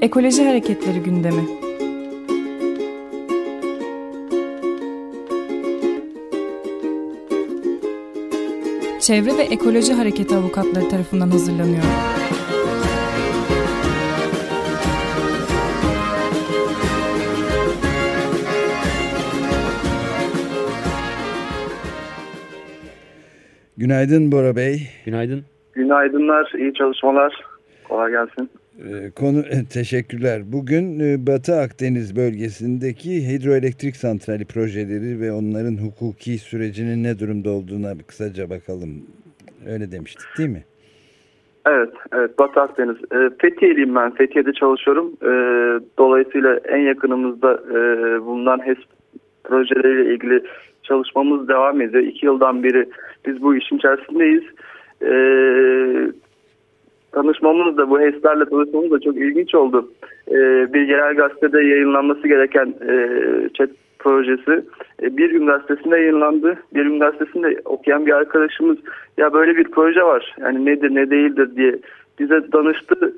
Ekoloji Hareketleri gündemi. Çevre ve Ekoloji Hareketi avukatları tarafından hazırlanıyor. Günaydın Bora Bey. Günaydın. Günaydınlar, iyi çalışmalar. Kolay gelsin. Ee, konu teşekkürler. Bugün e, Batı Akdeniz bölgesindeki hidroelektrik santrali projeleri ve onların hukuki sürecinin ne durumda olduğuna kısaca bakalım. Öyle demiştik değil mi? Evet, evet Batı Akdeniz. E, Fethiye'liyim ben. Fethiye'de çalışıyorum. E, dolayısıyla en yakınımızda e, bulunan HES projeleriyle ilgili çalışmamız devam ediyor. İki yıldan beri biz bu işin içerisindeyiz. E, tanışmamız da bu HES'lerle tanışmamız da çok ilginç oldu. E, bir genel gazetede yayınlanması gereken e, chat projesi e, bir gün gazetesinde yayınlandı. Bir gün gazetesinde okuyan bir arkadaşımız ya böyle bir proje var yani nedir ne değildir diye bize danıştı.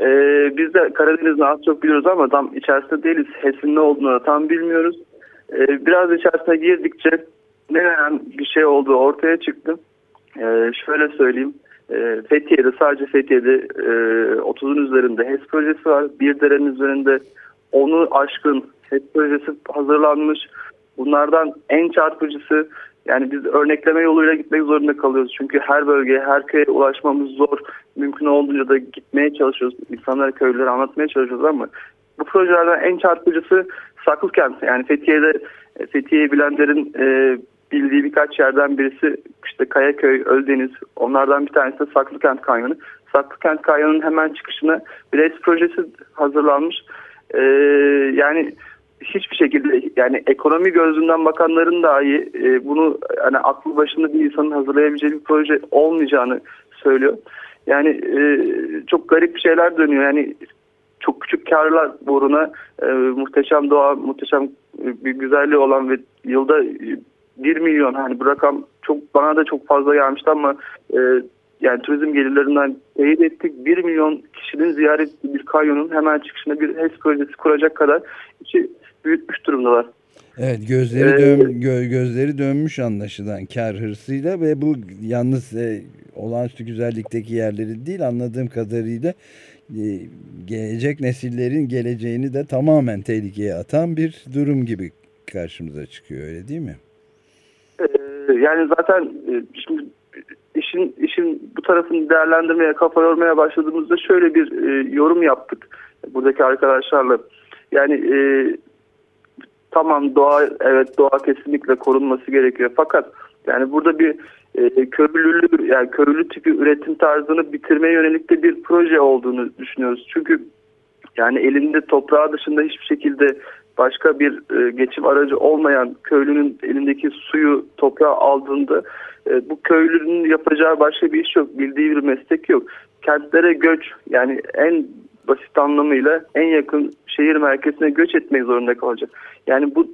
Ee, biz de Karadeniz'de az çok biliyoruz ama tam içerisinde değiliz. HES'in ne olduğunu tam bilmiyoruz. Ee, biraz içerisine girdikçe ne bir şey olduğu ortaya çıktı. Ee, şöyle söyleyeyim. Ee, Fethiye'de sadece Fethiye'de e, 30'un üzerinde HES projesi var. Bir derenin üzerinde onu aşkın HES projesi hazırlanmış. Bunlardan en çarpıcısı yani biz örnekleme yoluyla gitmek zorunda kalıyoruz. Çünkü her bölgeye, her köye ulaşmamız zor. Mümkün olduğunca da gitmeye çalışıyoruz. İnsanlara, köylülere anlatmaya çalışıyoruz ama bu projelerden en çarpıcısı Saklıkent. Yani Fethiye'de Fethiye'yi bilenlerin e, bildiği birkaç yerden birisi işte Kayaköy, Öldeniz. Onlardan bir tanesi de Saklıkent Kanyonu. Saklıkent Kanyonu'nun hemen çıkışına bir res projesi hazırlanmış. E, yani hiçbir şekilde yani ekonomi gözünden bakanların dahi e, bunu hani aklı başında bir insanın hazırlayabileceği bir proje olmayacağını söylüyor. Yani e, çok garip şeyler dönüyor. Yani çok küçük karlar uğruna e, muhteşem doğa, muhteşem bir güzelliği olan ve yılda 1 milyon hani bu rakam çok bana da çok fazla gelmişti ama e, yani turizm gelirlerinden teyit ettik. 1 milyon kişinin ziyaret ettiği bir kanyonun hemen çıkışına bir HES projesi kuracak kadar içi büyütmüş durumdalar. Evet gözleri ee, dön, gö, gözleri dönmüş anlaşılan kar hırsıyla ve bu yalnız e, olağanüstü güzellikteki yerleri değil anladığım kadarıyla e, gelecek nesillerin geleceğini de tamamen tehlikeye atan bir durum gibi karşımıza çıkıyor öyle değil mi? Ee, yani zaten e, şimdi işin işin bu tarafını değerlendirmeye kafa yormaya başladığımızda şöyle bir e, yorum yaptık buradaki arkadaşlarla. Yani e, tamam doğa evet doğa kesinlikle korunması gerekiyor fakat yani burada bir e, köylülü yani köylü tipi üretim tarzını bitirmeye yönelik de bir proje olduğunu düşünüyoruz. Çünkü yani elinde toprağı dışında hiçbir şekilde başka bir e, geçim aracı olmayan köylünün elindeki suyu toprağa aldığında e, bu köylünün yapacağı başka bir iş yok. Bildiği bir meslek yok. Kentlere göç yani en basit anlamıyla en yakın şehir merkezine göç etmek zorunda kalacak. Yani bu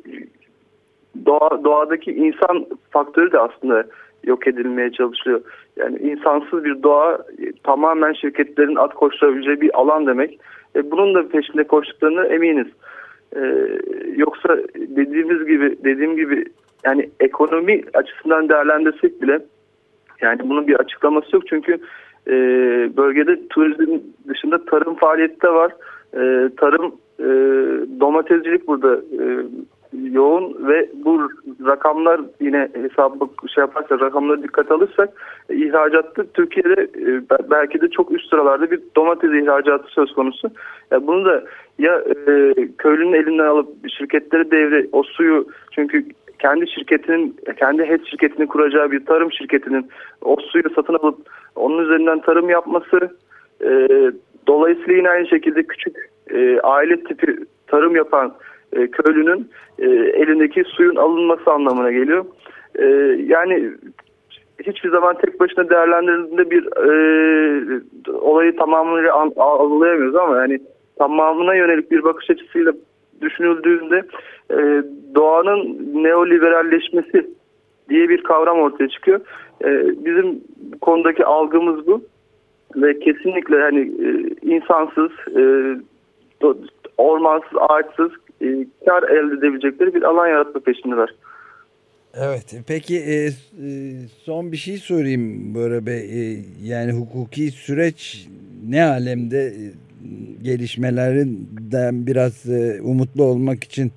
doğa, doğadaki insan faktörü de aslında yok edilmeye çalışılıyor. Yani insansız bir doğa tamamen şirketlerin at koşturabileceği bir alan demek. E, bunun da peşinde koştuklarını eminiz. E, yoksa dediğimiz gibi dediğim gibi yani ekonomi açısından değerlendirsek bile yani bunun bir açıklaması yok çünkü e, bölgede turizm dışında tarım faaliyeti de var. E, tarım e, domatescilik burada e, yoğun ve bu rakamlar yine hesabı şey yaparsak rakamları dikkat alırsak e, ihracatta Türkiye'de e, belki de çok üst sıralarda bir domates ihracatı söz konusu. Ya bunu da ya e, köylünün elinden alıp şirketlere devre o suyu çünkü kendi şirketinin kendi HES şirketini kuracağı bir tarım şirketinin o suyu satın alıp onun üzerinden tarım yapması e, dolayısıyla yine aynı şekilde küçük e, aile tipi tarım yapan e, köylünün e, elindeki suyun alınması anlamına geliyor. E, yani hiçbir zaman tek başına değerlendirildiğinde bir olayı tamamıyla algılayamıyoruz ama yani tamamına yönelik bir bakış açısıyla düşünüldüğünde doğanın neoliberalleşmesi diye bir kavram ortaya çıkıyor. Bizim konudaki algımız bu ve kesinlikle hani e, insansız ormansız, ağaçsız e, kar elde edebilecekleri bir alan yaratma peşindeler. Evet peki e, e, son bir şey sorayım Bora Bey e, yani hukuki süreç ne alemde e, gelişmelerinden biraz e, umutlu olmak için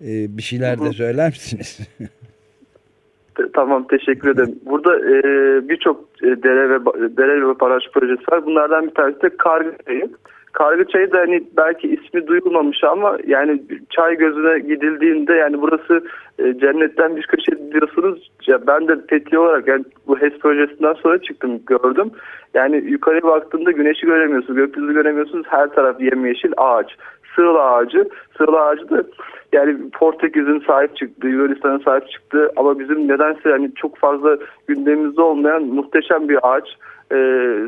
e, bir şeyler de söyler misiniz? Tamam teşekkür ederim. Burada e, birçok e, dere ve dere ve baraj projesi var. Bunlardan bir tanesi de Kargı Çayı. Kargı Çayı da hani belki ismi duyulmamış ama yani çay gözüne gidildiğinde yani burası e, cennetten bir köşe diyorsunuz. Ya ben de Fethi olarak yani bu HES projesinden sonra çıktım gördüm. Yani yukarıya baktığında güneşi göremiyorsunuz, gökyüzü göremiyorsunuz. Her taraf yemyeşil ağaç. Sığıl ağacı. Sığıl ağacı da yani Portekiz'in sahip çıktığı, Yunanistan'ın sahip çıktığı ama bizim nedense yani çok fazla gündemimizde olmayan muhteşem bir ağaç e,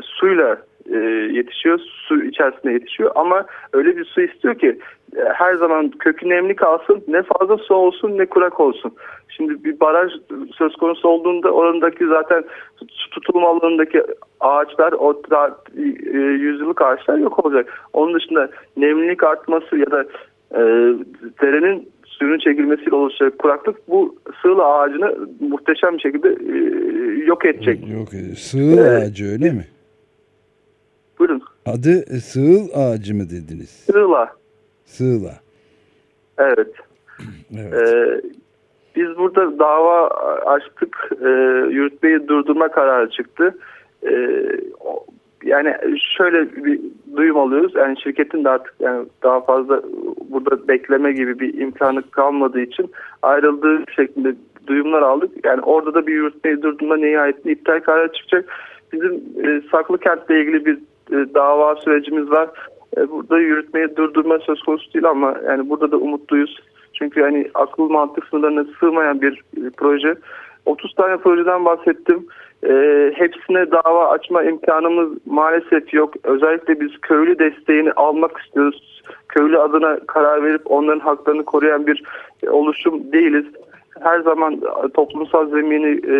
suyla e, yetişiyor, su içerisinde yetişiyor ama öyle bir su istiyor ki e, her zaman kökü nemli kalsın, ne fazla su olsun ne kurak olsun. Şimdi bir baraj söz konusu olduğunda oradaki zaten su tutulma alanındaki ağaçlar, o e, yüzyıllık ağaçlar yok olacak. Onun dışında nemlilik artması ya da e, derenin suyun çekilmesiyle oluşacak kuraklık bu sığla ağacını muhteşem bir şekilde e, yok edecek. Yok ediyor. Sığıl evet. ağacı öyle mi? Adı e, sığıl ağacı mı dediniz? Sığla. Sığla. Evet. evet. Ee, biz burada dava açtık. E, yürütmeyi durdurma kararı çıktı. E, yani şöyle bir duyum alıyoruz. Yani şirketin de artık yani daha fazla burada bekleme gibi bir imkanı kalmadığı için ayrıldığı şeklinde duyumlar aldık. Yani orada da bir yürütmeyi durdurma nihayetinde iptal kararı çıkacak. Bizim e, saklı kentle ilgili bir dava sürecimiz var. E, burada yürütmeyi durdurma söz konusu değil ama yani burada da umutluyuz. Çünkü hani akıl mantık sınırlarına sığmayan bir e, proje. 30 tane projeden bahsettim. E, hepsine dava açma imkanımız maalesef yok. Özellikle biz köylü desteğini almak istiyoruz. Köylü adına karar verip onların haklarını koruyan bir oluşum değiliz. Her zaman toplumsal zemini e,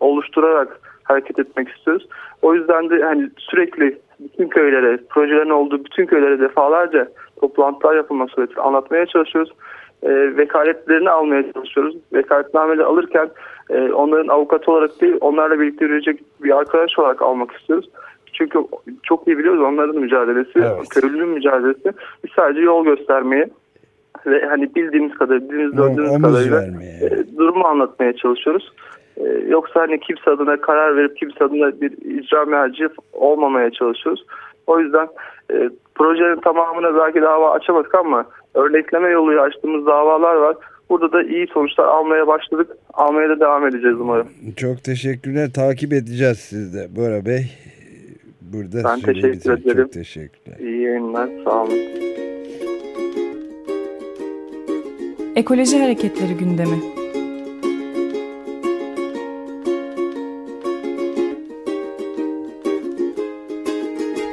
oluşturarak hareket etmek istiyoruz. O yüzden de hani sürekli bütün köylere, projelerin olduğu bütün köylere defalarca toplantılar yapılma süreçte anlatmaya çalışıyoruz. E, vekaletlerini almaya çalışıyoruz. Vekaletnameleri alırken e, onların avukatı olarak değil, onlarla birlikte yürüyecek bir arkadaş olarak almak istiyoruz. Çünkü çok iyi biliyoruz onların mücadelesi, evet. köylünün mücadelesi. Biz sadece yol göstermeye ve hani bildiğimiz kadar, bildiğimiz gördüğümüz kadarıyla e, durumu anlatmaya çalışıyoruz. Ee, yoksa hani kimse adına karar verip kimse adına bir icra merci olmamaya çalışıyoruz. O yüzden e, projenin tamamına belki dava açamadık ama örnekleme yoluyla açtığımız davalar var. Burada da iyi sonuçlar almaya başladık. Almaya da devam edeceğiz umarım. Çok teşekkürler. Takip edeceğiz siz de Bora Bey. Burada ben teşekkür ederim. Çok teşekkürler. İyi yayınlar. Sağ olun. Ekoloji Hareketleri gündemi.